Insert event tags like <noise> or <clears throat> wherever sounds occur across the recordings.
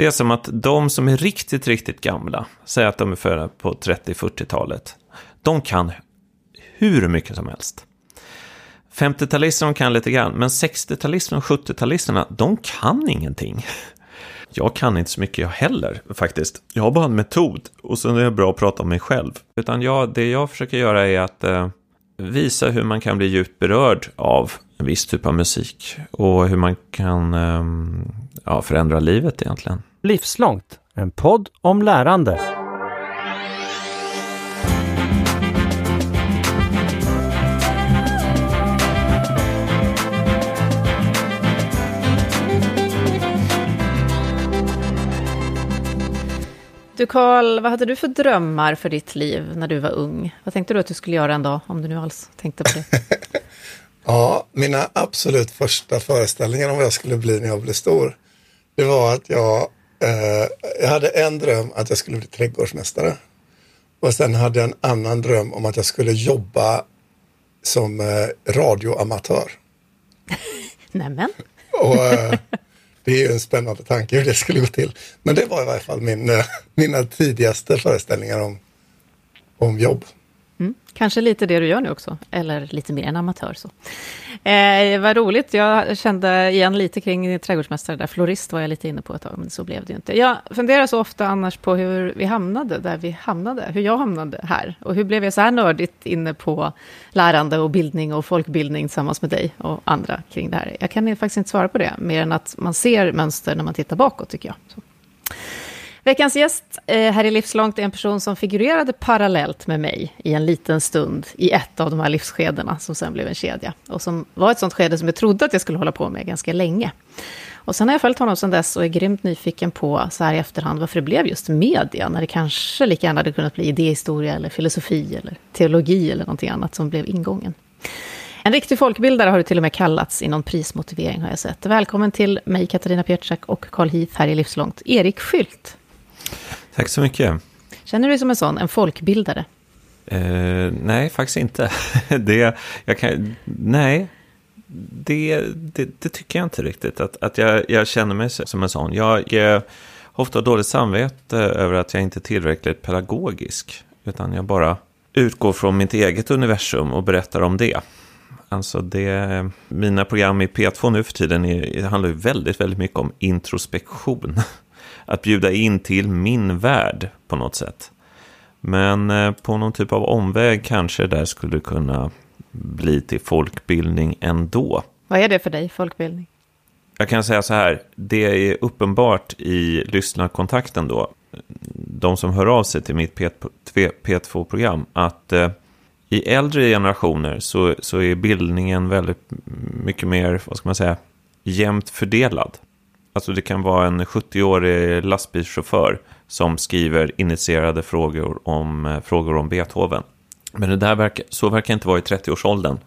Det är som att de som är riktigt, riktigt gamla, säg att de är födda på 30-40-talet, de kan hur mycket som helst. 50-talisterna kan lite grann, men 60-talisterna och 70-talisterna, de kan ingenting. Jag kan inte så mycket jag heller faktiskt. Jag har bara en metod och sen är det bra att prata om mig själv. Utan jag, det jag försöker göra är att eh, visa hur man kan bli djupt berörd av en viss typ av musik. Och hur man kan eh, ja, förändra livet egentligen. Livslångt, en podd om lärande. Du Karl, vad hade du för drömmar för ditt liv när du var ung? Vad tänkte du att du skulle göra en dag, om du nu alls tänkte på det? <laughs> ja, mina absolut första föreställningar om vad jag skulle bli när jag blev stor, det var att jag, eh, jag hade en dröm att jag skulle bli trädgårdsmästare. Och sen hade jag en annan dröm om att jag skulle jobba som eh, radioamatör. <laughs> Nämen. Och, eh, <laughs> det är ju en spännande tanke hur det skulle gå till. Men det var i varje fall min, eh, mina tidigaste föreställningar om, om jobb. Mm. Kanske lite det du gör nu också, eller lite mer en amatör. Så. Eh, vad roligt, jag kände igen lite kring trädgårdsmästare där. Florist var jag lite inne på ett tag, men så blev det ju inte. Jag funderar så ofta annars på hur vi hamnade där vi hamnade, hur jag hamnade här. Och hur blev jag så här nördigt inne på lärande och bildning och folkbildning tillsammans med dig och andra kring det här. Jag kan faktiskt inte svara på det, mer än att man ser mönster när man tittar bakåt, tycker jag. Så. Veckans gäst eh, här i Livslångt är en person som figurerade parallellt med mig i en liten stund i ett av de här livsskedena som sen blev en kedja. Och som var ett sånt skede som jag trodde att jag skulle hålla på med ganska länge. Och sen har jag följt honom sen dess och är grymt nyfiken på, så här i efterhand, varför det blev just media, när det kanske lika gärna hade kunnat bli idéhistoria eller filosofi eller teologi eller någonting annat som blev ingången. En riktig folkbildare har du till och med kallats i någon prismotivering har jag sett. Välkommen till mig, Katarina Pietschak och Carl Heath här i Livslångt, Erik Skylt. Tack så mycket. Känner du dig som en sån, en folkbildare? Eh, nej, faktiskt inte. <laughs> det, jag kan, nej, det, det, det, tycker jag inte riktigt. Att, att jag, jag känner mig som en sån. Jag, jag har ofta dåligt samvete över att jag inte är tillräckligt pedagogisk. Utan jag bara utgår från mitt eget universum och berättar om det. Alltså det, mina program i P2 nu för tiden är, handlar ju väldigt, väldigt mycket om introspektion <laughs> att bjuda in till min värld på något sätt. Men eh, på någon typ av omväg kanske det där skulle kunna bli till folkbildning ändå. Vad är det för dig, folkbildning? Jag kan säga så här, det är uppenbart i lyssnarkontakten då, de som hör av sig till mitt P2-program, att eh, i äldre generationer så, så är bildningen väldigt mycket mer, vad ska man säga, jämnt fördelad. Alltså det kan vara en 70-årig lastbilschaufför som skriver initierade frågor om, eh, frågor om Beethoven. Men det där verkar, så verkar inte vara i 30-årsåldern.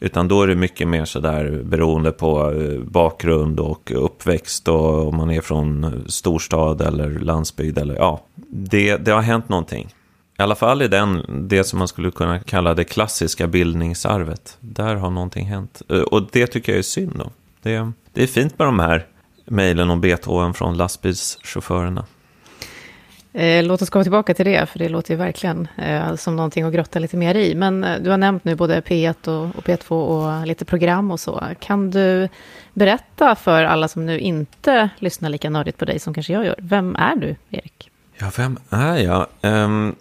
Utan då är det mycket mer sådär beroende på eh, bakgrund och uppväxt och om man är från eh, storstad eller landsbygd eller ja. Det, det har hänt någonting. I alla fall i den, det som man skulle kunna kalla det klassiska bildningsarvet. Där har någonting hänt. Och det tycker jag är synd då. Det, det är fint med de här mejlen om Beethoven från lastbilschaufförerna. Eh, låt oss komma tillbaka till det, för det låter ju verkligen eh, som någonting att grotta lite mer i. Men eh, du har nämnt nu både P1 och, och, P2 och lite program och så. Kan du berätta för alla som nu inte lyssnar lika nördigt på dig som kanske jag gör, vem är du, Erik? Ja, vem är jag? Um,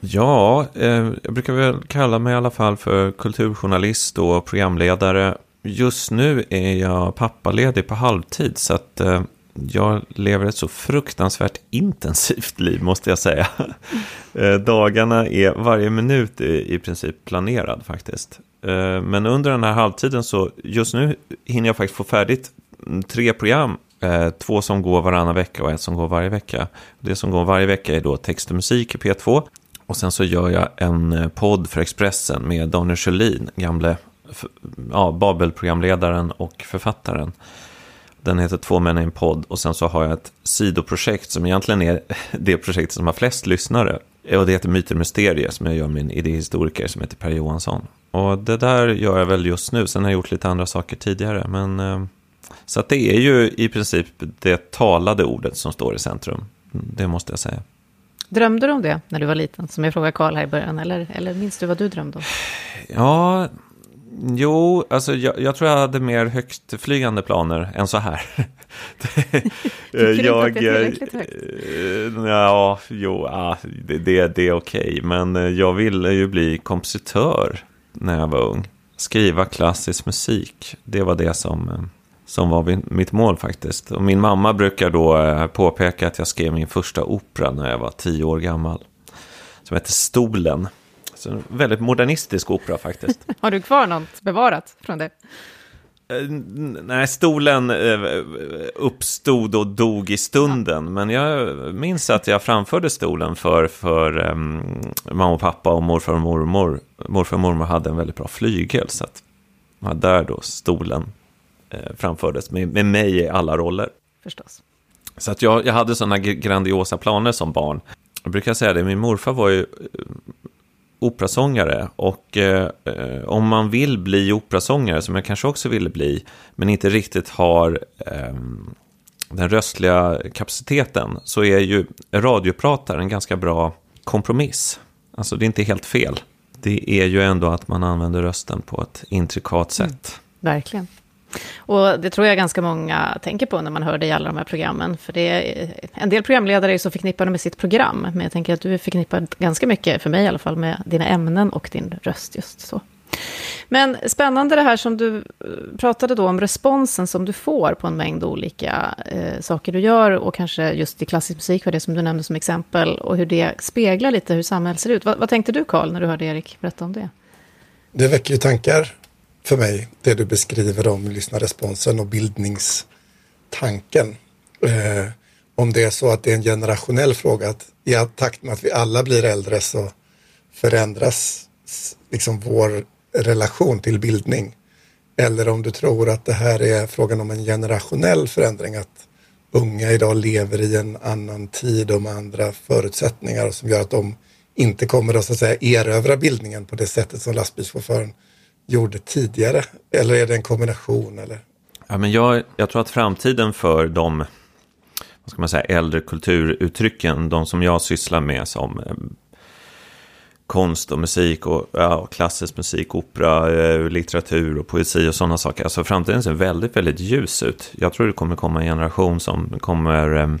ja, uh, jag brukar väl kalla mig i alla fall för kulturjournalist och programledare just nu är jag pappaledig på halvtid så att eh, jag lever ett så fruktansvärt intensivt <laughs> liv måste jag säga. <laughs> eh, dagarna är varje minut är i princip planerad faktiskt. Eh, men under den här halvtiden så just nu hinner jag faktiskt få färdigt mm, tre program. Eh, två som går varannan vecka och ett som går varje vecka. Det som går varje vecka är då text och musik i P2. Och sen så gör jag en eh, podd för Expressen med Daniel Sjölin, gamle ja, Babel-programledaren och författaren. Den heter Två män i en podd och sen så har jag ett sidoprojekt som egentligen är <laughs> det projektet som har flest lyssnare. Och det heter Myter Mysterier som jag gör med en idéhistoriker som heter Per Johansson. Och det där gör jag väl just nu, sen har jag gjort lite andra saker tidigare. Men eh, Så att det är ju i princip det talade ordet som står i centrum. Det måste jag säga. Drömde du om det när du var liten? Som jag frågade Karl här i början. Eller, eller minns du vad du drömde om? Ja, jo, alltså jag, jag, tror jag hade mer högtflygande planer än så här. <laughs> Tycker jag, du inte att det är tillräckligt högt? Eh, ja, jo, ja, det, det, det är okej. Men eh, jag ville ju bli kompositör när jag var ung. Skriva klassisk musik. Det var det som eh, som var mitt mål faktiskt. Och min mamma brukar då eh, påpeka att jag skrev min första opera när jag var tio år gammal. Som heter Stolen. Så en väldigt modernistisk opera faktiskt. <laughs> Har du kvar något bevarat från det? Eh, nej, stolen eh, uppstod och dog i stunden. Ja. Men jag minns att jag framförde stolen för, för um, mamma och pappa och morfar och mormor. Morfar och mormor hade en väldigt bra flygel. Så att var där då stolen eh, framfördes med, med mig i alla roller. Förstås. Så att jag, jag hade sådana grandiosa planer som barn. Jag brukar säga det, min morfar var ju eh, operasångare och eh, om man vill bli operasångare, som jag kanske också ville bli, men inte riktigt har eh, den röstliga kapaciteten, så är ju radiopratare en ganska bra kompromiss. Alltså det är inte helt fel. Det är ju ändå att man använder rösten på ett intrikat sätt. Mm, verkligen. Och det tror jag ganska många tänker på när man hör dig i alla de här programmen. För det är, en del programledare är så förknippade med sitt program. Men jag tänker att du är förknippad ganska mycket, för mig i alla fall, med dina ämnen och din röst just så. Men spännande det här som du eh, pratade då om responsen som du får på en mängd olika eh, saker du gör och kanske just i klassisk musik var det som du nämnde som exempel och hur det speglar lite hur samhället ser ut. Vad, vad tänkte du Karl när du hörde Erik berätta om det? Det väcker ju tankar för mig, det du beskriver om lyssnarresponsen och bildningstanken. Eh, om det är så att det är en generationell fråga, att i takt med att vi alla blir äldre så förändras liksom vår relation till bildning. Eller om du tror att det här är frågan om en generationell förändring, att unga idag lever i en annan tid och med andra förutsättningar som gör att de inte kommer att, så att säga, erövra bildningen på det sättet som lastbilschauffören gjorde tidigare? Eller är det en kombination? Eller? Ja, men jag, jag tror att framtiden för de vad ska man säga, äldre kulturuttrycken, de som jag sysslar med som eh, konst och musik och ja, klassisk musik, opera, eh, litteratur och poesi och sådana saker. Alltså framtiden ser väldigt, väldigt ljus ut. Jag tror det kommer komma en generation som kommer eh,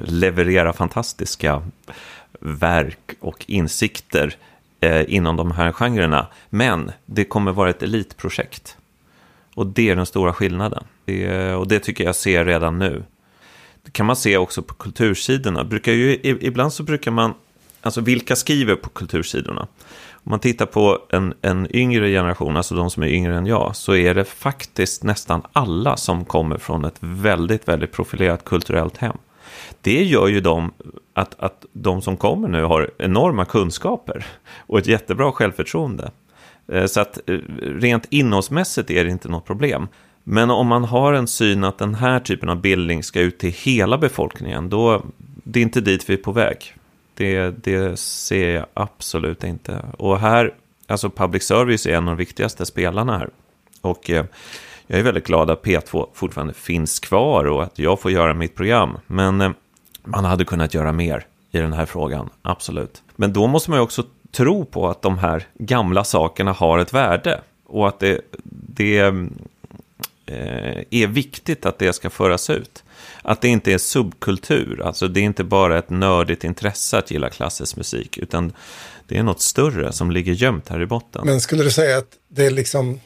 leverera fantastiska verk och insikter eh, Eh, inom de här genrerna. Men det kommer vara ett elitprojekt. Och det är den stora skillnaden. Det, och det tycker jag ser redan nu. Det kan man se också på kultursidorna. Brukar ju, ibland så brukar man, alltså vilka skriver på kultursidorna? Om man tittar på en, en yngre generation, alltså de som är yngre än jag, så är det faktiskt nästan alla som kommer från ett väldigt, väldigt profilerat kulturellt hem. Det gör ju de att, att de som kommer nu har enorma kunskaper och ett jättebra självförtroende. Eh, så att eh, rent innehållsmässigt är det inte något problem. Men om man har en syn att den här typen av bildning ska ut till hela befolkningen, då det är inte dit vi är på väg. Det, det ser jag absolut inte. Och här, alltså public service är en av de viktigaste spelarna här. Och eh, jag är väldigt glad att P2 fortfarande finns kvar och att jag får göra mitt program. Men eh, man hade kunnat göra mer i den här frågan, absolut. Men då måste man ju också tro på att de här gamla sakerna har ett värde och att det, det eh, är viktigt att det ska föras ut. Att det inte är subkultur, alltså det är inte bara ett nördigt intresse att gilla klassisk musik, utan det är något större som ligger gömt här i botten. Men skulle du säga att det är liksom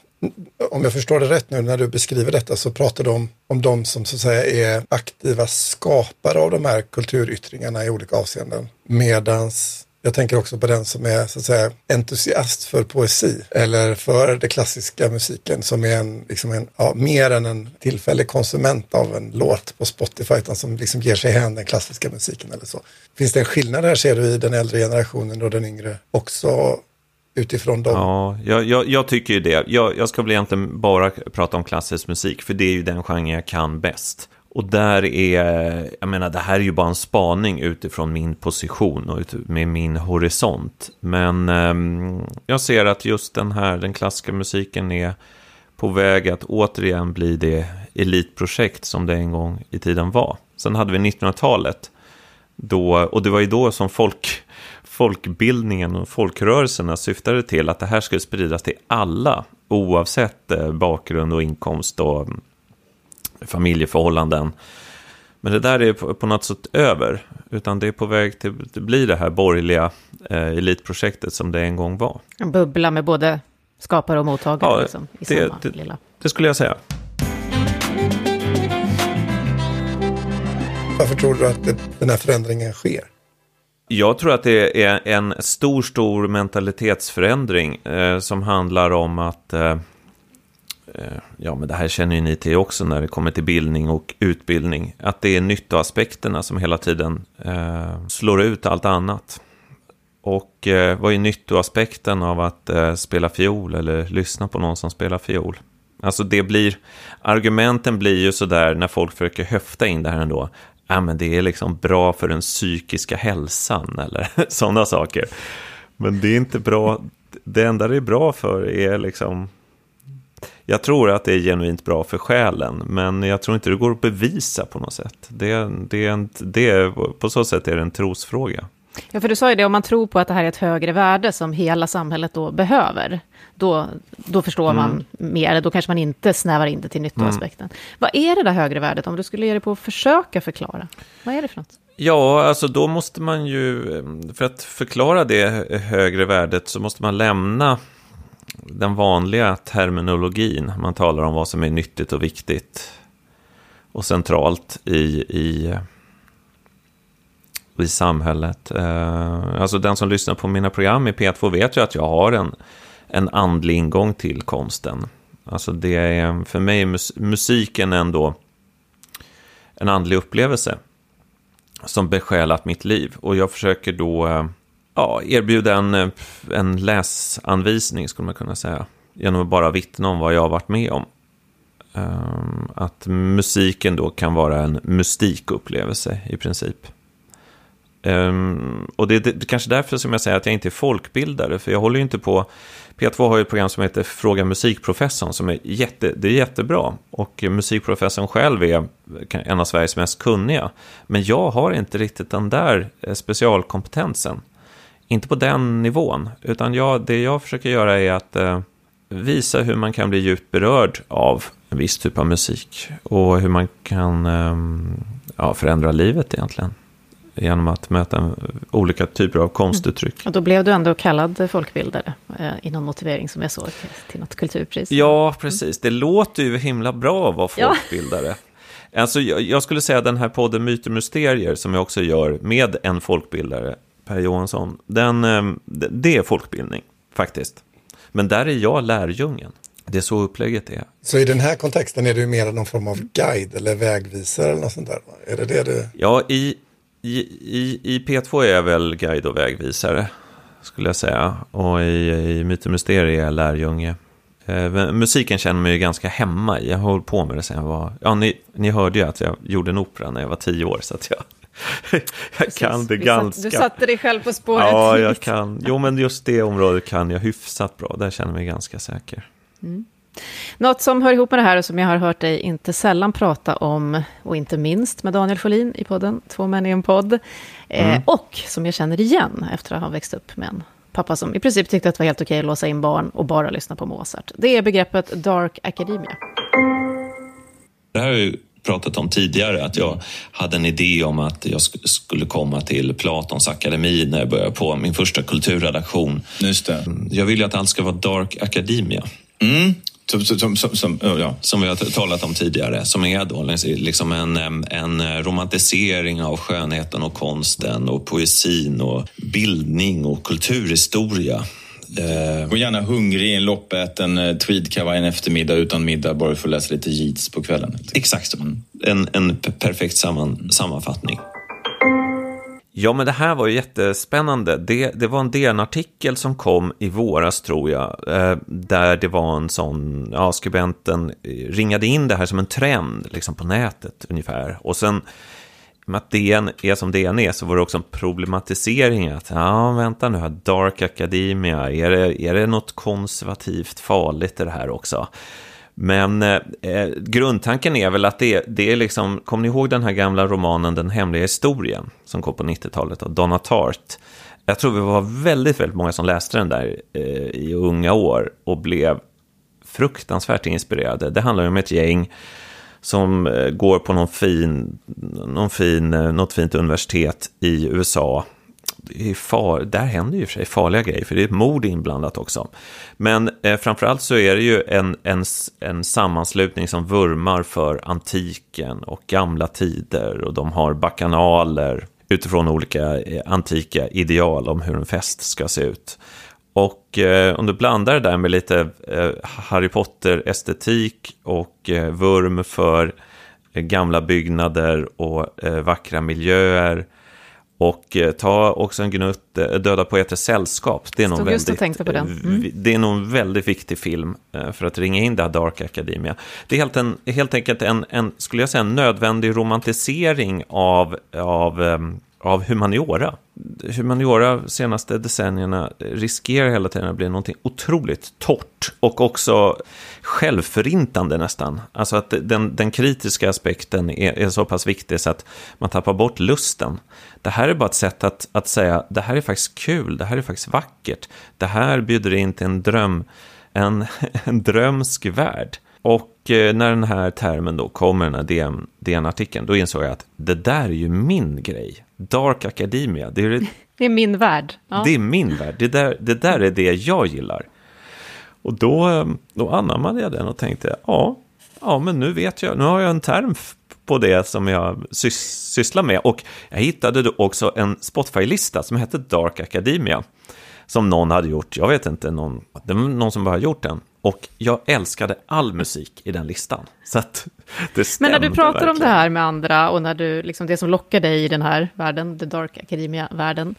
om jag förstår det rätt nu när du beskriver detta så pratar du om, om de som så att säga är aktiva skapare av de här kulturyttringarna i olika avseenden. Medans jag tänker också på den som är så att säga entusiast för poesi eller för den klassiska musiken som är en, liksom en ja, mer än en tillfällig konsument av en låt på Spotify utan som liksom ger sig hän den klassiska musiken eller så. Finns det en skillnad här ser du i den äldre generationen och den yngre också utifrån dem. Ja, jag, jag, jag tycker ju det. Jag, jag ska väl egentligen bara prata om klassisk musik, för det är ju den genre jag kan bäst. Och där är, jag menar, det här är ju bara en spaning utifrån min position och med min horisont. Men eh, jag ser att just den här, den klassiska musiken är på väg att återigen bli det elitprojekt som det en gång i tiden var. Sen hade vi 1900-talet, då, och det var ju då som folk, folkbildningen och folkrörelserna syftade till att det här skulle spridas till alla, oavsett eh, bakgrund och inkomst och mm, familjeförhållanden. Men det där är på något sätt över, utan det är på väg till att bli det här borgerliga eh, elitprojektet som det en gång var. En bubbla med både skapare och mottagare Ja, liksom, i det- samma det- lilla. Det skulle jag säga. Varför tror du att det, den här förändringen sker? Jag tror att det är en stor, stor mentalitetsförändring eh, som handlar om att, eh, eh, ja men det här känner ju ni till också när det kommer till bildning och utbildning, att det är nyttoaspekterna som hela tiden eh, slår ut allt annat. Och eh, vad är nyttoaspekten av att eh, spela fiol eller lyssna på någon som spelar fiol? Alltså det blir, argumenten blir ju sådär när folk försöker höfta in det här ändå. Ja, men det är liksom bra för den psykiska hälsan eller <laughs> sådana saker. Men det är inte bra. Det enda det är bra för är liksom... Jag tror att det är genuint bra för själen, men jag tror inte det går att bevisa på något sätt. Det, det är en, det är, på så sätt är det en trosfråga. Ja, för du sa ju det, om man tror på att det här är ett högre värde som hela samhället då behöver, då, då förstår Mm. man mer, då kanske man inte snävar in det till nyttoaspekten. Vad är det där högre värdet, om du skulle ge dig på att försöka förklara? Vad är det för något? Ja, alltså då måste man ju, för att förklara det högre värdet så måste man lämna den vanliga terminologin. Man talar om vad som är nyttigt och viktigt och centralt i, i, i samhället. Eh, alltså den som lyssnar på mina program i P2 vet ju att jag har en, en andlig ingång till konsten. Alltså det är, för mig musiken ändå en andlig upplevelse som besjälat mitt liv. Och jag försöker då eh, ja, erbjuda en, eh, en läsanvisning, skulle man kunna säga. Genom att bara vittna om vad jag har varit med om. Att musiken då kan vara en mystikupplevelse i princip. Um, och det är det, det är kanske därför som jag säger att jag inte är folkbildare, för jag håller ju inte på... P2 har ju ett program som heter Fråga musikprofessorn, som är, jätte, det är jättebra. Och musikprofessorn själv är en av Sveriges mest kunniga. Men jag har inte riktigt den där eh, specialkompetensen. Inte på den nivån, utan jag, det jag försöker göra är att eh, visa hur man kan bli djupt berörd av en viss typ av musik. Och hur man kan eh, ja, förändra livet egentligen. Genom att möta en- olika typer av konstuttryck. Och då blev du ändå kallad folkbildare eh, i någon motivering som jag såg till, något kulturpris. Ja, precis. Det låter ju himla bra att vara Ja. folkbildare. Alltså, jag, jag skulle säga den här podden Myter Mysterier, som jag också gör med en folkbildare, Per Johansson, den, ehm, det- det är folkbildning, faktiskt. Men där är jag lärjungen. Det är så upplägget är. Så i den här kontexten är du mer någon form av guide eller vägvisare eller något sånt där? Är det det du... Ja, i, i, i, i P2 är jag väl guide och vägvisare, skulle jag säga. Och i, i Myter och Mysterier är jag lärjunge. Eh, musiken känner mig ju ganska hemma i. Jag har hållit på med det sen jag var... Ja, ni, ni hörde ju att jag gjorde en opera när jag var tio år, så att jag, <laughs> jag kan det ganska... Du satte dig själv på spåret. Ja, jag <laughs> kan. Jo, men just det området kan jag hyfsat bra. Där känner jag mig ganska säker. Något som hör ihop med det här och som jag har hört dig inte sällan prata om, och inte minst med Daniel Folin i podden Två män i en podd, eh, Mm. och som jag känner igen efter att ha växt upp med en pappa som i princip tyckte att det var helt okej att låsa in barn och bara lyssna på Mozart. Det är begreppet Dark Academia. Det här har jag ju pratat om tidigare, att jag hade en idé om att jag sk- skulle komma till Platons akademi när jag började på min första kulturredaktion. Just det. Jag vill ju att allt ska vara Dark Academia, Mm. Som, som, som, ja. som vi har talat om tidigare, som är då liksom en, em, en romantisering av skönheten och konsten och poesin och bildning och kulturhistoria. Eh, Och gärna hungrig i en loppäten eh, tweedkavaj en eftermiddag utan middag bara för att läsa lite Yeats på kvällen. exakt så. En, en p- perfekt samman, sammanfattning. Ja, men det här var ju jättespännande. Det, det var en DN-artikel som kom i våras, tror jag, eh, där det var en sån, ja, skribenten eh, ringade in det här som en trend, liksom på nätet ungefär. Och sen, med att DN är som DN är, så var det också en problematisering att, ja, vänta nu här, Dark Academia, är det, är det något konservativt farligt i det här också? Men eh, eh, grundtanken är väl att det, det är liksom, kommer ni ihåg den här gamla romanen Den hemliga historien som kom på 90-talet av Donna Tartt? Jag tror vi var väldigt, väldigt många som läste den där eh, i unga år och blev fruktansvärt inspirerade. Det handlar om ett gäng som eh, går på någon fin, någon fin, eh, något fint universitet i USA. Far, där händer ju för sig farliga grejer, för det är ett mord inblandat också. Men eh, framförallt så är det ju en, en, en sammanslutning som vurmar för antiken och gamla tider. Och de har bakanaler utifrån olika eh, antika ideal om hur en fest ska se ut. Och eh, om du blandar det där med lite eh, Harry Potter-estetik och eh, vurm för eh, gamla byggnader och eh, vackra miljöer. Och eh, ta också en gnutt Döda poeters sällskap. Det är, nog väldigt, på den. Mm. det är nog en väldigt viktig film för att ringa in det här Dark Academia. Det är helt, en, helt enkelt en, en, skulle jag säga, en nödvändig romantisering av, av um, av humaniora. Humaniora de senaste decennierna riskerar hela tiden att bli någonting otroligt torrt och också självförintande nästan. Alltså att den, den kritiska aspekten är, är, så pass viktig så att man tappar bort lusten. Det här är bara ett sätt att, att säga, det här är faktiskt kul, det här är faktiskt vackert. Det här bjuder in till en dröm, en, <laughs> en drömsk värld. Och när den här termen då kommer, den här DN-artikeln, då insåg jag att det där är ju min grej. Dark Academia, det är, det, <laughs> det är min värld. Ja. Det är min värld, det där, det där är det jag gillar. Och då, eh, då anammade jag den och tänkte, ja, ja, men nu vet jag, nu har jag en term på det som jag sys sysslar med. Och jag hittade då också en Spotify-lista som hette Dark Academia. Som någon hade gjort, jag vet inte, någon, det var någon som bara gjort den. Och jag älskade all musik i den listan. Så att det Men när du pratar verkligen. om det här med andra och när du, liksom det som lockar dig i den här världen, The Dark Academia-världen,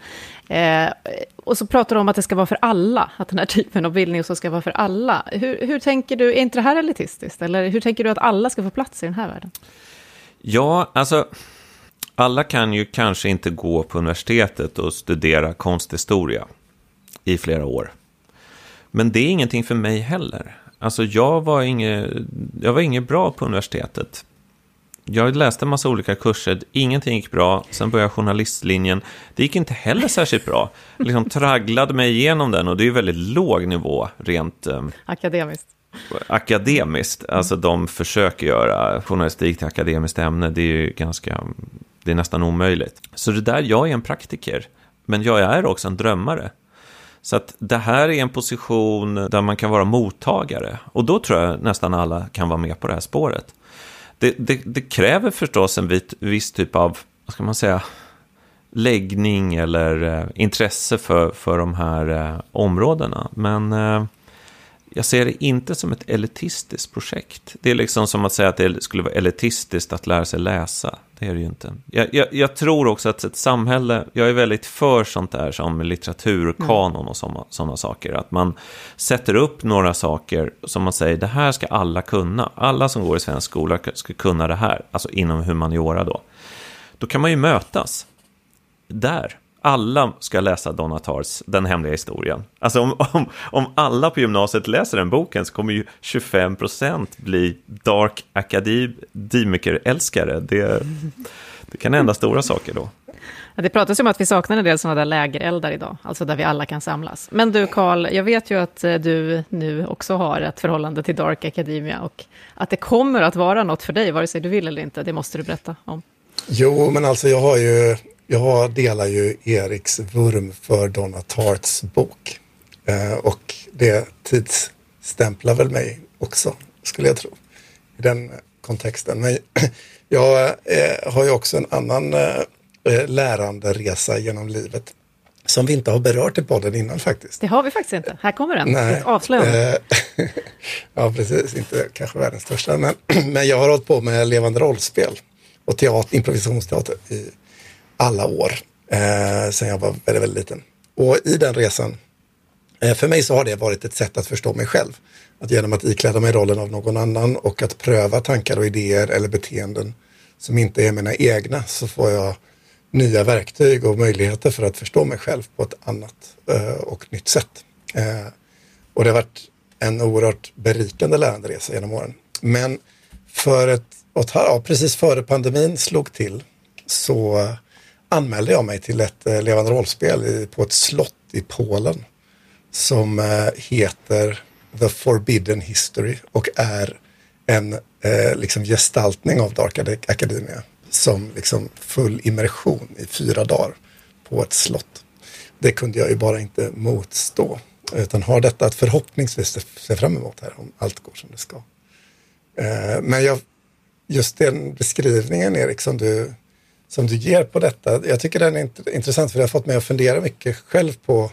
eh, och så pratar du om att det ska vara för alla, att den här typen av bildning så ska vara för alla. Hur, hur tänker du, är inte det här elitistiskt? Eller hur tänker du att alla ska få plats i den här världen? Ja, alltså, alla kan ju kanske inte gå på universitetet och studera konsthistoria i flera år. Men det är ingenting för mig heller. Alltså jag var inget, jag var inget bra på universitetet. Jag läste en massa olika kurser, ingenting gick bra. Sen började journalistlinjen. Det gick inte heller särskilt bra. Liksom tragglade mig igenom den och det är ju väldigt låg nivå rent... Eh, akademiskt. Akademiskt. Alltså de försöker göra journalistik till akademiskt ämne. Det är ju ganska... Det är nästan omöjligt. Så det där, jag är en praktiker. Men jag är också en drömmare. Så att det här är en position där man kan vara mottagare. Och då tror jag nästan alla kan vara med på det här spåret. Det, det, det kräver förstås en vit, viss typ av, vad ska man säga, läggning eller eh, intresse för, för de här eh, områdena. Men eh, jag ser det inte som ett elitistiskt projekt. Det är liksom som att säga att det skulle vara elitistiskt att lära sig läsa. Det är det ju inte. Jag, jag, jag tror också att ett samhälle, jag är väldigt för sånt där som litteratur och kanon och sådana saker. Att man sätter upp några saker som man säger, det här ska alla kunna. Alla som går i svensk skola ska kunna det här, alltså inom humaniora då. Då kan man ju mötas där alla ska läsa Donna Tarrs Den hemliga historien. Alltså om, om, om alla på gymnasiet läser den boken så kommer ju 25% bli Dark Akademiker-älskare. Det, det kan hända stora saker då. Ja, det pratas ju om att vi saknar en del sådana där lägereldar idag, alltså där vi alla kan samlas. Men du Karl, jag vet ju att eh, du nu också har ett förhållande till Dark Academia och att det kommer att vara något för dig, vare sig du vill eller inte, det måste du berätta om. Jo, men alltså jag har ju jag delar ju Eriks vurm för Donna Tarts bok. Eh, och det tidsstämplar väl mig också, skulle jag tro, i den kontexten. Men <clears throat> jag eh, har ju också en annan eh, eh lärande resa genom livet som vi inte har berört i podden innan faktiskt. Det har vi faktiskt inte. Här kommer den. Nej. Ett avslöjande. <laughs> Ja, precis. Inte kanske världens största. Men, <clears throat> men jag har hållit på med levande rollspel och teater, improvisationsteater i alla år eh, sen jag var väldigt, väldigt liten. Och i den resan, eh, för mig så har det varit ett sätt att förstå mig själv. Att genom att ikläda mig rollen av någon annan och att pröva tankar och idéer eller beteenden som inte är mina egna så får jag nya verktyg och möjligheter för att förstå mig själv på ett annat eh, och nytt sätt. Eh, och det har varit en oerhört berikande läranderesa genom åren. Men för ett, och ja, precis före pandemin slog till så anmälde jag mig till ett eh, levande rollspel i, på ett slott i Polen som eh, heter The Forbidden History och är en eh, liksom gestaltning av Dark Academia som liksom full immersion i fyra dagar på ett slott. Det kunde jag ju bara inte motstå utan har detta att förhoppningsvis se fram emot här om allt går som det ska. Eh, men jag, just den beskrivningen Erik som du, som du ger på detta, jag tycker den är intressant för det har fått mig att fundera mycket själv på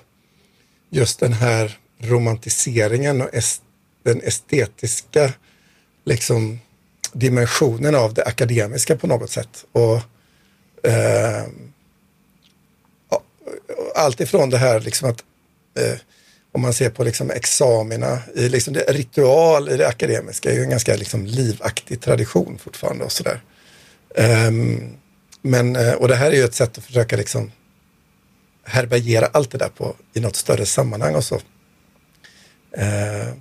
just den här romantiseringen och est den estetiska liksom, dimensionen av det akademiska på något sätt. Och eh, Allt ifrån det här liksom att eh, om man ser på liksom examina, i liksom det, ritual i det akademiska är ju en ganska liksom livaktig tradition fortfarande och sådär. Um, men, eh, och det här är ju ett sätt att försöka liksom härbärgera allt det där på, i något större sammanhang och så. Eh,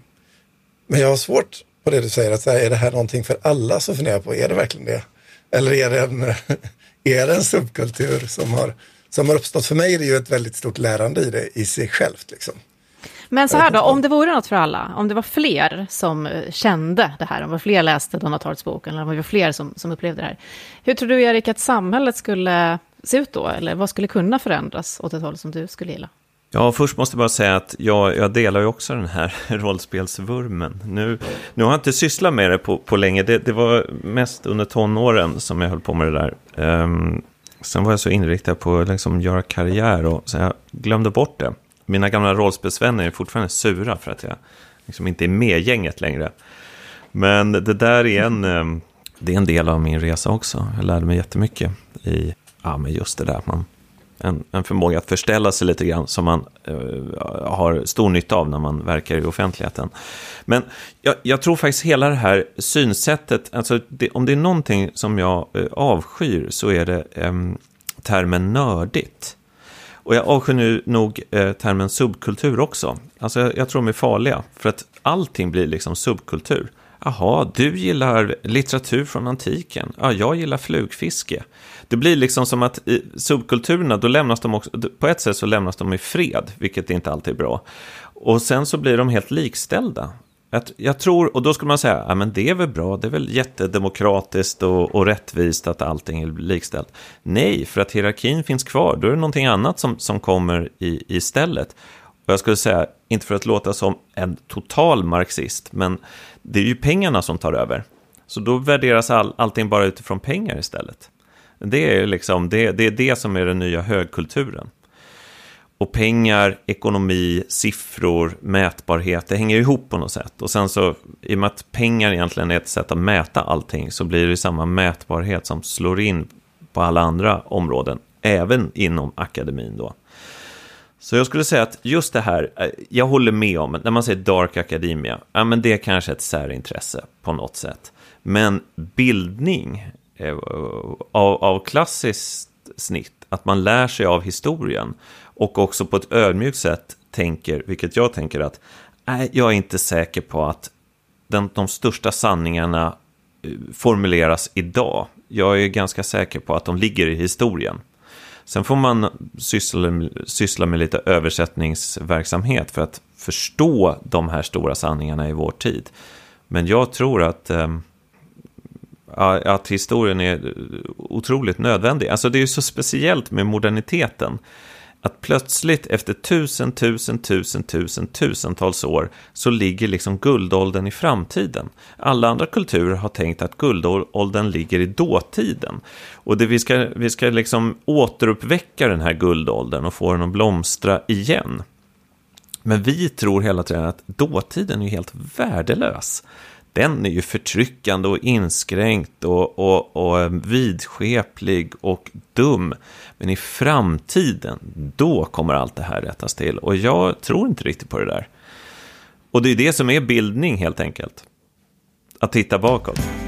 men jag har svårt på det du säger, att säga, är det här någonting för alla? Så funderar jag på, är det verkligen det? Eller är det en, <laughs> är det en subkultur som har, som har uppstått? För mig är det ju ett väldigt stort lärande i det i sig självt. Liksom. Men så här då, om det vore något för alla, om det var fler som eh, kände det här, om det var fler läste Donna Tarts bok, eller om det var fler som, som upplevde det här. Hur tror du, Erik, att samhället skulle se ut då? Eller vad skulle kunna förändras åt ett håll som du skulle gilla? Ja, först måste jag bara säga att jag, jag delar ju också den här <laughs> rollspelsvurmen. Nu, nu har jag inte sysslat med det på, på länge, det, det var mest under tonåren som jag höll på med det där. Um, sen var jag så inriktad på att liksom göra karriär och så jag glömde bort det. Mina gamla rollspelsvänner är fortfarande sura för att jag liksom inte är med gänget längre. Men det där är en, eh, det är en del av min resa också. Jag lärde mig jättemycket i ja, men just det där. Man, en, en förmåga att förställa sig lite grann som man uh, har stor nytta av när man verkar i offentligheten. Men jag, jag tror faktiskt hela det här synsättet, alltså det, om det är någonting som jag uh, avskyr så är det um, termen nördigt. Och jag avskyr nu nog eh, termen subkultur också. Alltså jag, jag, tror de är farliga, för att allting blir liksom subkultur. Jaha, du gillar litteratur från antiken. Ja, jag gillar flugfiske. Det blir liksom som att i subkulturerna, då lämnas de också, på ett sätt så lämnas de i fred, vilket inte alltid är bra. Och sen så blir de helt likställda. Jag, tror, och då skulle man säga, ja men det är väl bra, det är väl jättedemokratiskt och, och rättvist att allting är likställt. Nej, för att hierarkin finns kvar, då är det någonting annat som, som kommer i, istället. Och jag skulle säga, inte för att låta som en total marxist, men det är ju pengarna som tar över. Så då värderas all, allting bara utifrån pengar istället. Det är, liksom, det, det är det som är den nya högkulturen. Och pengar, ekonomi, siffror, mätbarhet, det hänger ihop på något sätt. Och sen så, i och med att pengar egentligen är ett sätt att mäta allting, så blir det samma mätbarhet som slår in på alla andra områden, även inom akademin då. Så jag skulle säga att just det här, eh, jag håller med om, när man säger dark academia, ja men det är kanske ett särintresse på något sätt. Men bildning eh, av, av klassiskt snitt, att man lär sig av historien, och också på ett ödmjukt sätt tänker, vilket jag tänker att nej, jag är inte säker på att den, de största sanningarna eh, formuleras idag. Jag är ganska säker på att de ligger i historien. Sen får man syssla, syssla med lite översättningsverksamhet för att förstå de här stora sanningarna i vår tid. Men jag tror att, ehm, att historien är eh, otroligt nödvändig. Alltså det är ju så speciellt med moderniteten att plötsligt efter tusen, tusen, tusen, tusen, tusentals år så ligger liksom guldåldern i framtiden. Alla andra kulturer har tänkt att guldåldern ligger i dåtiden. Och det vi ska, vi ska liksom återuppväcka den här guldåldern och få den att blomstra igen. Men vi tror hela tiden att dåtiden är helt värdelös den är ju förtryckande och inskränkt och, och, och vidskeplig och dum. Men i framtiden, då kommer allt det här rättas till. Och jag tror inte riktigt på det där. Och det är det som är bildning helt enkelt. Att titta bakåt.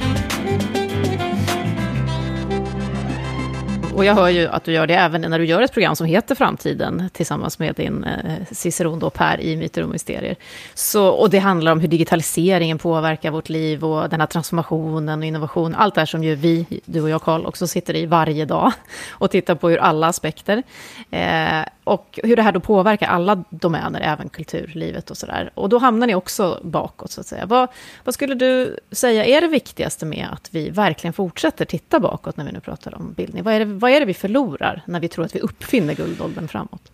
Och jag hör ju att du gör det även när du gör ett program som heter Framtiden tillsammans med din eh, ciceron då Per i Myter och Mysterier. Så, och det handlar om hur digitaliseringen påverkar vårt liv och den här transformationen och innovation. Allt det här som ju vi, du och jag Karl, också sitter i varje dag <laughs> och tittar på ur alla aspekter. Eh, och hur det här då påverkar alla domäner, även kulturlivet och sådär. Och då hamnar ni också bakåt, så att säga. Vad, vad skulle du säga är det viktigaste med att vi verkligen fortsätter titta bakåt när vi nu pratar om bildning? Vad är det, vad är det vi förlorar när vi tror att vi uppfinner guldåldern framåt?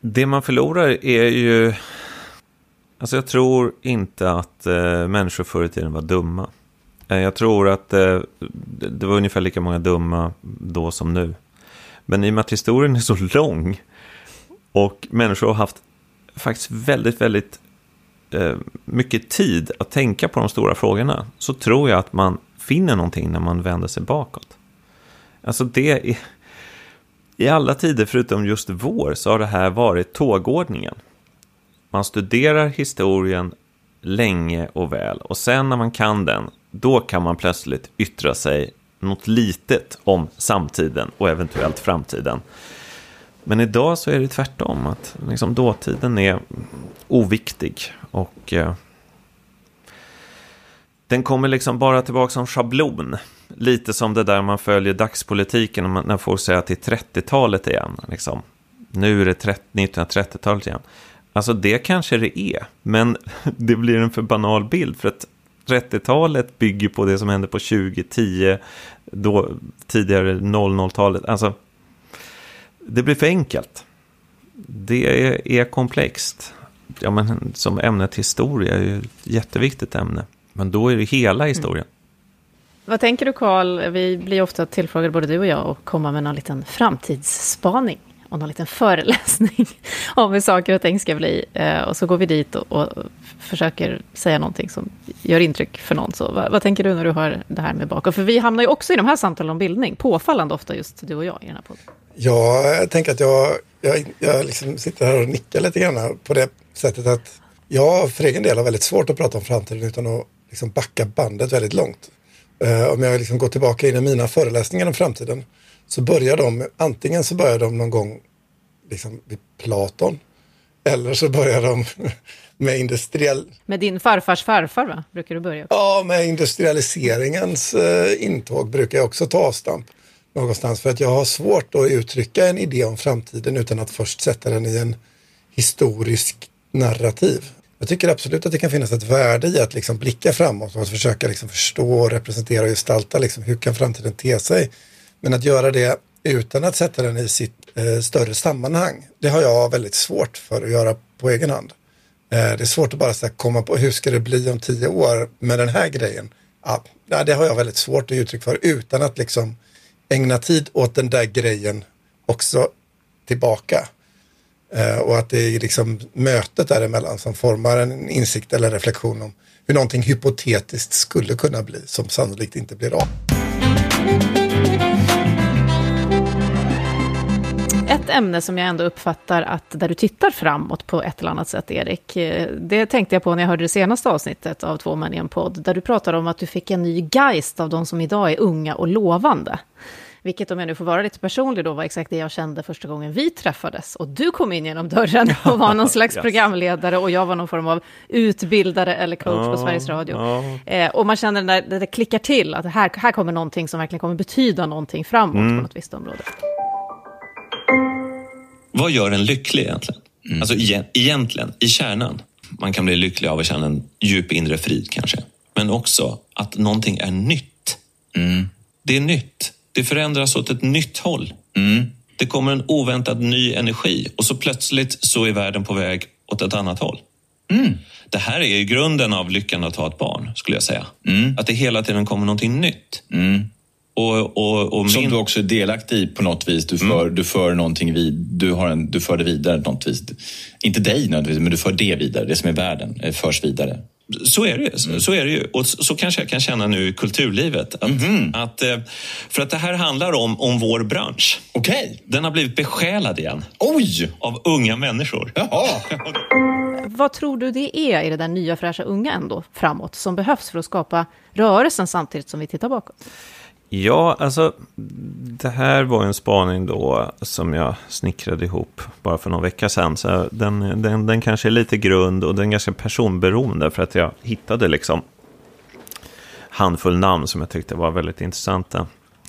Det man förlorar är ju... Alltså jag tror inte att eh, människor förr i tiden var dumma. Eh, jag tror att eh, det var ungefär lika många dumma då som nu. Men i och med att historien är så lång och människor har haft faktiskt väldigt, väldigt eh, mycket tid att tänka på de stora frågorna så tror jag att man finner någonting när man vänder sig bakåt. Alltså det är... I alla tider förutom just vår så har det här varit tågordningen. Man studerar historien länge och väl och sen när man kan den, då kan man plötsligt yttra sig något litet om samtiden och eventuellt framtiden. Men idag så är det tvärtom, att liksom dåtiden är oviktig och eh, den kommer liksom bara tillbaka som schablon. Lite som det där man följer dagspolitiken när folk säger att det är 30-talet igen. Liksom. Nu är det 1930-talet igen. Alltså det kanske det är, men <laughs> det blir en för banal bild. För att 30-talet bygger på det som hände på 2010, då tidigare 00-talet. Alltså, det blir för enkelt. Det är, är komplext. Ja, men som ämnet historia är ju ett jätteviktigt ämne. Men då är det hela historien. Mm. Vad tänker du Karl? Vi blir ofta tillfrågade, både du och jag, att komma med någon liten framtidsspaning och någon liten föreläsning <laughs> om hur saker och ting ska bli. Eh, och så går vi dit och, och försöker säga någonting som gör intryck för någon. Så vad, vad, tänker du när du hör det här med bakåt? För vi hamnar ju också i de här samtalen om bildning, påfallande ofta just du och jag i den här podden. Ja, jag tänker att jag, jag, jag liksom sitter här och nickar lite grann på det sättet att jag för egen del har väldigt svårt att prata om framtiden utan att liksom backa bandet väldigt långt. Eh, om jag liksom går tillbaka in i mina föreläsningar om framtiden så börjar de, antingen så börjar de någon gång liksom vid Platon eller så börjar de <laughs> med industriell... Med din farfars farfar va? Brukar du börja? Ja, med industrialiseringens uh, intåg brukar jag också ta avstamp någonstans för att jag har svårt att uttrycka en idé om framtiden utan att först sätta den i en historisk narrativ. Jag tycker absolut att det kan finnas ett värde i att liksom blicka framåt och att försöka liksom förstå, representera och gestalta liksom hur kan framtiden te sig. Men att göra det utan att sätta den i sitt eh, större sammanhang, det har jag väldigt svårt för att göra på egen hand. Eh, det är svårt att bara här, komma på hur ska det bli om tio år med den här grejen. Ja, det har jag väldigt svårt att ge uttryck för utan att liksom ägna tid åt den där grejen också tillbaka. Eh, och att det är liksom mötet däremellan som formar en insikt eller reflektion om hur någonting hypotetiskt skulle kunna bli som sannolikt inte blir av. Ett ämne som jag ändå uppfattar att där du tittar framåt på ett eller annat sätt, Erik, eh, det tänkte jag på när jag hörde det senaste avsnittet av Två män i en podd, där du pratar om att du fick en ny geist av de som idag är unga och lovande. Vilket om jag nu får vara lite personlig då var exakt det jag kände första gången vi träffades. Och du kom in genom dörren <laughs> och var någon slags yes. programledare och jag var någon form av utbildare eller coach oh, på Sveriges Radio. Oh. Eh, och man känner när det, det klickar till att här, här kommer någonting som verkligen kommer betyda någonting framåt mm. på något visst område. Vad gör en lycklig egentligen? Mm. Alltså egentligen, i kärnan. Man kan bli lycklig av att känna en djup inre frid kanske. Men också att någonting är nytt. Mm. Det är nytt. Det förändras åt ett nytt håll. Mm. Det kommer en oväntad ny energi och så plötsligt så är världen på väg åt ett annat håll. Mm. Det här är ju grunden av lyckan att ha ett barn, skulle jag säga. Mm. Att det hela tiden kommer någonting nytt. Mm. Och, och, och Som du också är delaktig i på något vis. Du för, mm. du för någonting vid, du, har en, du för det vidare på något vis. Inte dig nödvändigtvis, men du för det vidare. Det som är världen eh, förs vidare. Så är det ju. Mm. Så är det ju. Och så kanske jag kan känna nu i kulturlivet. Att, mm. att, eh, för att det här handlar om, om vår bransch. Okej. Okay. Den har blivit besjälad igen. Oj! Av unga människor. Jaha. Vad tror du det är i det där nya fräscha unga ändå framåt som behövs för att skapa rörelsen samtidigt som vi tittar bakåt? Ja, alltså det här var en spaning då som jag snickrade ihop bara för någon vecka sedan. Så den, den, den kanske är lite grund och den är ganska personberoende för att jag hittade liksom handfull namn som jag tyckte var väldigt intressanta.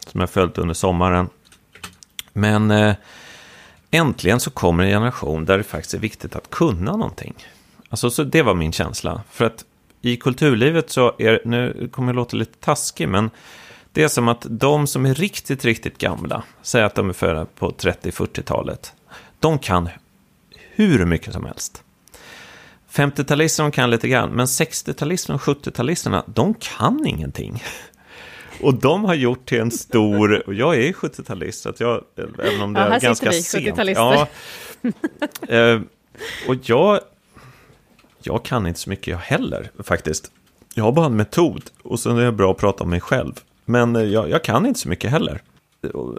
Som jag följt under sommaren. Men eh, äntligen så kommer en generation där det faktiskt är viktigt att kunna någonting. Alltså så det var min känsla. För att i kulturlivet så är, nu kommer jag låta lite taskig, men det är som att de som är riktigt, riktigt gamla, säg att de är födda på 30-40-talet, de kan hur mycket som helst. 50-talisterna kan lite grann, men 60-talisterna och 70-talisterna, de kan ingenting. <laughs> Och de har gjort till en stor, och jag är 70-talist, så att jag, även om det ja, är ganska vi, sent. Ja, <laughs> eh, och jag, jag kan inte så mycket jag heller, faktiskt. Jag har bara en metod, och sen är jag bra att prata om mig själv. Men eh, jag, jag kan inte så mycket heller.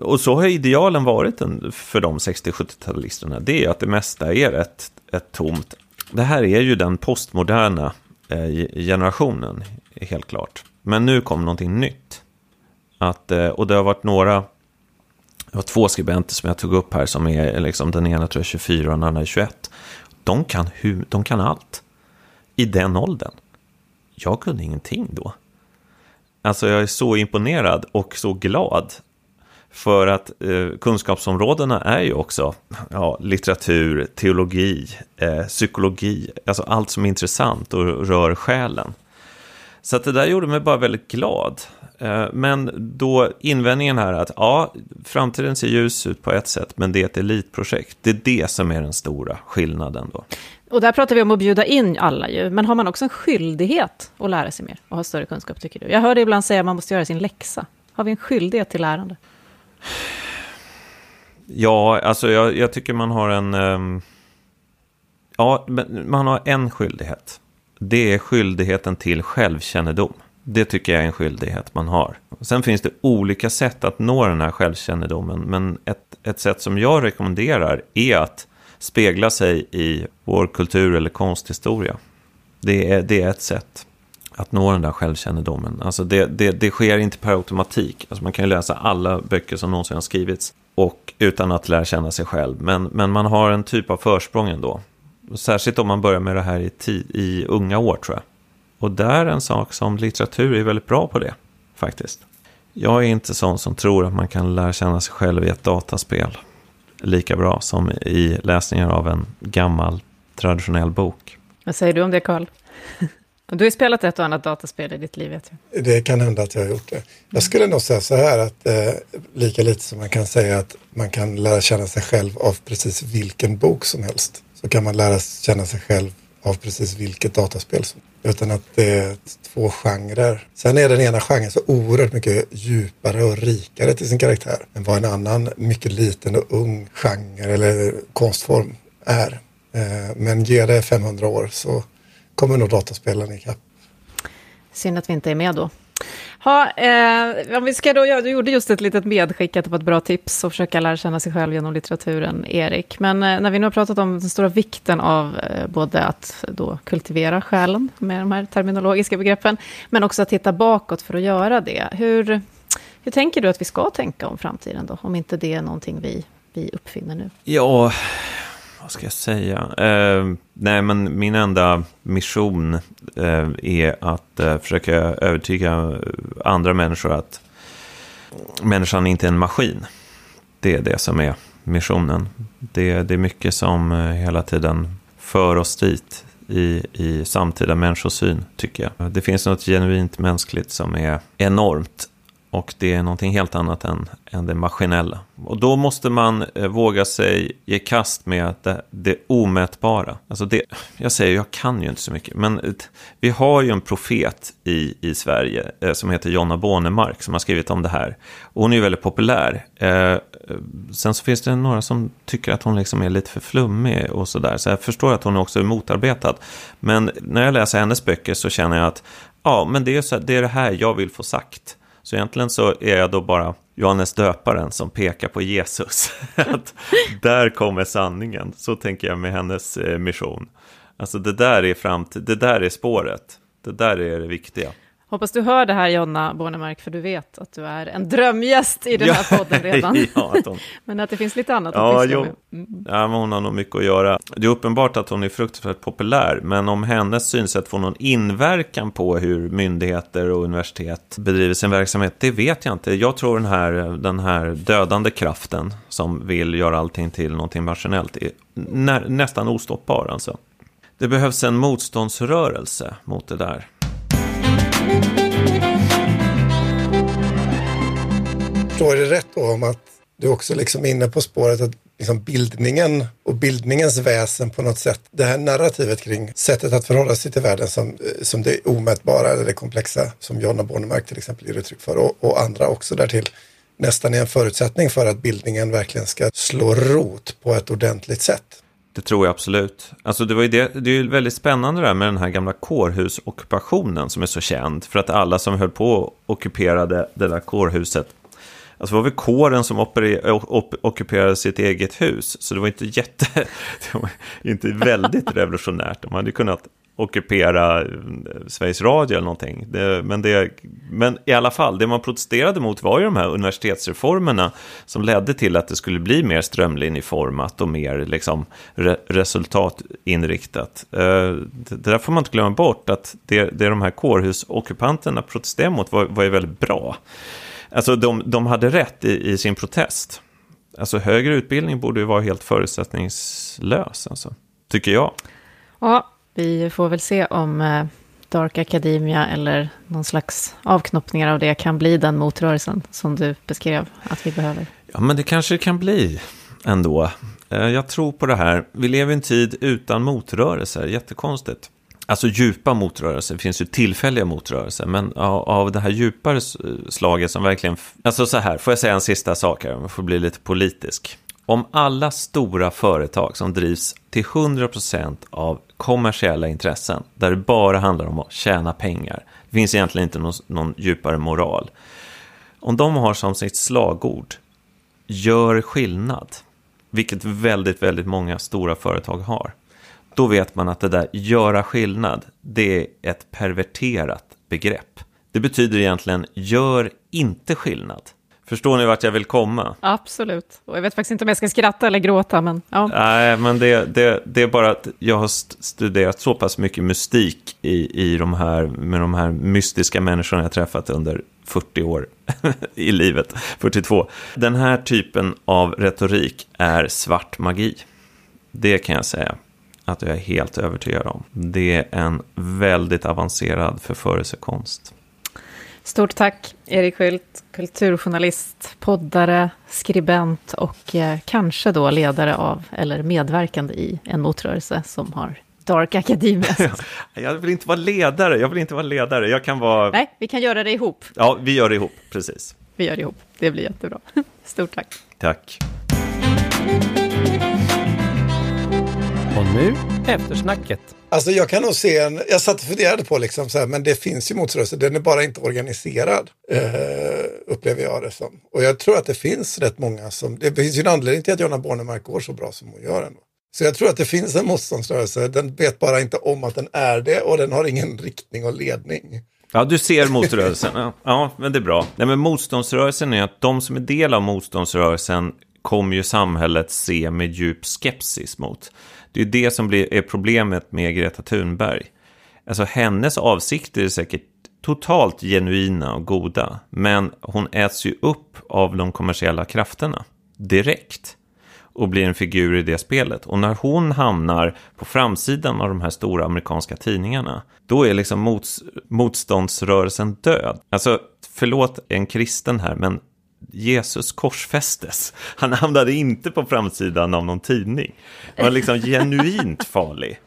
Och så har idealen varit för de 60-70-talisterna. Det är att det mesta är ett, ett tomt. Det här är ju den postmoderna eh, generationen, helt klart. Men nu kom någonting nytt. Att, eh, och det har varit några, det var två skribenter som jag tog upp här som är liksom, den ena tror jag 24 och den andra är 21. De kan, hu, de kan allt i den åldern. Jag kunde ingenting då. Alltså jag är så imponerad och så glad. För att eh, kunskapsområdena är ju också ja, litteratur, teologi, eh, psykologi, alltså allt som är intressant och rör själen. Så att det där gjorde mig bara väldigt glad. Eh, men då invändningen här att ja, framtiden ser ljus ut på ett sätt, men det är ett elitprojekt. Det är det som är den stora skillnaden då. Och där pratar vi om att bjuda in alla ju, men har man också en skyldighet att lära sig mer och ha större kunskap, tycker du? Jag hör dig ibland säga att man måste göra sin läxa. Har vi en skyldighet till lärande? Ja, alltså jag, jag tycker man har en... Um, ja, man har en skyldighet. Det är skyldigheten till självkännedom. Det tycker jag är en skyldighet man har. Sen finns det olika sätt att nå den här självkännedomen, men ett, ett sätt som jag rekommenderar är att spegla sig i vår kultur eller konsthistoria. Det är, det är ett sätt att nå den där självkännedomen. Alltså det, det, det sker inte per automatik. Alltså man kan ju läsa alla böcker som någonsin har skrivits och utan att lära känna sig själv. Men, men man har en typ av försprång ändå. Särskilt om man börjar med det här i, tid, i unga år tror jag. Och där är en sak som litteratur är väldigt bra på det, faktiskt. Jag är inte sån som tror att man kan lära känna sig själv i ett dataspel lika bra som i läsningar av en gammal traditionell bok. Vad säger du om det, Karl? Du har ju spelat ett och annat dataspel i ditt liv, vet jag. Det kan hända att jag har gjort det. Jag skulle nog säga så här att eh, lika lite som man kan säga att man kan lära känna sig själv av precis vilken bok som helst, så kan man lära känna sig själv av precis vilket dataspel som utan att det är två genrer. Sen är den ena genren så oerhört mycket djupare och rikare till sin karaktär än vad en annan mycket liten och ung genre eller konstform är. Eh, men ge det 500 år så kommer nog dataspelen ikapp. Synd att vi inte är med då. Ha, eh, om vi ska då, du gjorde just ett litet medskick att det var ett bra tips att försöka lära känna sig själv genom litteraturen, Erik. Men eh, när vi nu har pratat om den stora vikten av eh, både att då kultivera själen med de här terminologiska begreppen, men också att titta bakåt för att göra det. Hur, hur tänker du att vi ska tänka om framtiden då, om inte det är någonting vi, vi uppfinner nu? Ja, vad ska jag säga? Eh, nej, men min enda mission eh, är att eh, försöka övertyga andra människor att människan inte är en maskin. Det är det som är missionen. Det, det är mycket som eh, hela tiden för oss dit i, i samtida människosyn, tycker jag. Det finns något genuint mänskligt som är enormt och det är någonting helt annat än, än det maskinella. Och då måste man eh, våga sig ge kast med det, det omätbara. Alltså det, jag säger, jag kan ju inte så mycket, men eh, vi har ju en profet i, i Sverige eh, som heter Jonna Bornemark som har skrivit om det här. Och hon är ju väldigt populär. Eh, eh sen så finns det några som tycker att hon liksom är lite för flummig och sådär. Så jag förstår att hon också är motarbetad. Men när jag läser hennes böcker så känner jag att ja, men det är, så, det, är det här jag vill få sagt. Så egentligen så är jag då bara Johannes döparen som pekar på Jesus. <laughs> att där kommer sanningen. Så tänker jag med hennes eh, mission. Alltså det där är framtid, det där är spåret. Det där är det viktiga. Hoppas du hör det här Jonna Bornemark, för du vet att du är en drömgäst i den här podden redan. <laughs> ja, men att det finns lite annat ja, att jo. Mm. Ja, men hon har nog mycket att göra. Det är uppenbart att hon är fruktansvärt populär, men om hennes synsätt får någon inverkan på hur myndigheter och universitet bedriver sin verksamhet, det vet jag inte. Jag tror den här, den här dödande kraften som vill göra allting till någonting maskinellt är nä nästan ostoppbar alltså. Det behövs en motståndsrörelse mot det där. Förstår det rätt då om att du också liksom är inne på spåret att liksom bildningen och bildningens väsen på något sätt, det här narrativet kring sättet att förhålla sig till världen som, eh, som det omätbara eller det komplexa som Jonna Bornemark till exempel ger uttryck för och, och andra också därtill nästan är en förutsättning för att bildningen verkligen ska slå rot på ett ordentligt sätt. Det tror jag absolut. Alltså det, var ju det, det är ju väldigt spännande det här med den här gamla kårhusockupationen som är så känd. För att alla som höll på och ockuperade det där kårhuset Alltså det var väl kåren som ockuperade sitt eget hus. Så det var inte jätte, <laughs> det var inte väldigt <laughs> revolutionärt. De hade kunnat ockupera eh, Sveriges Radio eller någonting. Det, men, det, men i alla fall, det man protesterade mot var ju de här universitetsreformerna som ledde till att det skulle bli mer strömlinjeformat och mer liksom, re, resultatinriktat. Eh, det, det där får man inte glömma bort, att det, det de här kårhusockupanterna protesterade mot var, var ju väldigt bra. Alltså de, de hade rätt i, i, sin protest. Alltså högre utbildning borde ju vara helt förutsättningslös, alltså, tycker jag. Ja, vi får väl se om eh, Dark Academia eller någon slags avknoppningar av det kan bli den motrörelsen som du beskrev att vi behöver. Ja, men det kanske det kan bli ändå. Eh, jag tror på det här. Vi lever i en tid utan motrörelser, jättekonstigt. Alltså djupa motrörelser, det finns ju tillfälliga motrörelser, men av, det här djupare slaget som verkligen... Alltså så här, får jag säga en sista sak här, om jag får bli lite politisk. Om alla stora företag som drivs till 100% av kommersiella intressen, där det bara handlar om att tjäna pengar, det finns egentligen inte någon, någon djupare moral. Om de har som sitt slagord, gör skillnad, vilket väldigt, väldigt många stora företag har, då vet man att det där göra skillnad, det är ett perverterat begrepp. Det betyder egentligen gör inte skillnad. Förstår ni vart jag vill komma? Absolut. Och jag vet faktiskt inte om jag ska skratta eller gråta, men ja. Nej, men det, det, det är bara att jag har studerat så pass mycket mystik i, i de här, med de här mystiska människorna jag träffat under 40 år <laughs> i livet, 42. Den här typen av retorik är svart magi. Det kan jag säga att jag är helt övertygad om. Det är en väldigt avancerad förförelsekonst. Stort tack, Erik Skylt, kulturjournalist, poddare, skribent och eh, kanske då ledare av, eller medverkande i, en motrörelse som har Dark Academia. <laughs> jag vill inte vara ledare, jag vill inte vara ledare, jag kan vara... Nej, vi kan göra det ihop. Ja, vi gör det ihop, precis. Vi gör det ihop, det blir jättebra. <laughs> Stort tack. Tack. Nu eftersnacket. Alltså jag kan nog se en, jag satt och funderade på liksom så här, men det finns ju motrörelser, den är bara inte organiserad, eh, upplever jag det som. Och jag tror att det finns rätt många som, det finns ju en anledning till att Jonna Bornemark går så bra som hon gör ändå. Så jag tror att det finns en motståndsrörelse, den vet bara inte om att den är det och den har ingen riktning och ledning. Ja, du ser motrörelsen. Ja, ja, men det är bra. Nej, men motståndsrörelsen är att de som är del av motståndsrörelsen kommer ju samhället se med djup skepsis mot. Det är det som blir, är problemet med Greta Thunberg. Alltså hennes avsikter är säkert totalt genuina och goda, men hon äts ju upp av de kommersiella krafterna direkt och blir en figur i det spelet. Och när hon hamnar på framsidan av de här stora amerikanska tidningarna, då är liksom mots motståndsrörelsen död. Alltså, förlåt en kristen här, men Jesus korsfästes. Han hamnade inte på framsidan av någon tidning. Han var liksom genuint <laughs> farlig.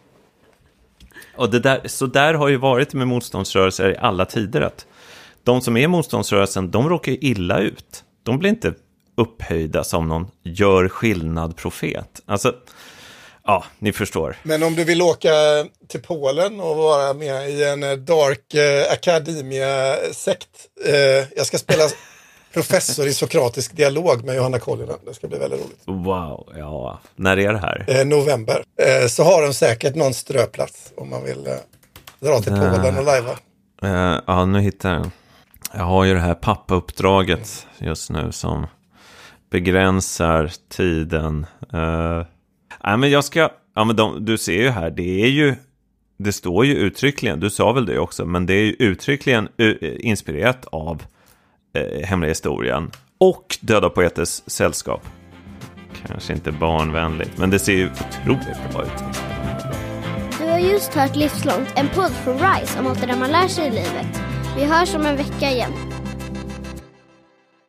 Och det där, så där har ju varit med motståndsrörelser i alla tider. att De som är motståndsrörelsen, de råkar illa ut. De blir inte upphöjda som någon gör skillnad-profet. Alltså, ja, ni förstår. Men om du vill åka till Polen och vara med i en Dark eh, Academia-sekt. Eh, jag ska spela professor i sokratisk dialog med Johanna Kollinen. Det ska bli väldigt roligt. Wow, ja. När är det här? Eh, november. Eh, så har de säkert någon ströplats om man vill eh, dra till Polen och lajva. Uh, ja, nu hittar jag. Jag har ju det här pappauppdraget just nu som begränsar tiden. Uh, nej, men jag ska... Ja, men de, du ser ju här, det är ju... Det står ju uttryckligen, du sa väl det också, men det är ju uttryckligen inspirerat av eh, Hemliga historien och Döda poeters sällskap. Kanske inte barnvänligt, men det ser ju otroligt bra ut. Du har just hört Livslångt, en podd från RISE om allt det där man lär sig i livet. Vi hörs om en vecka igen.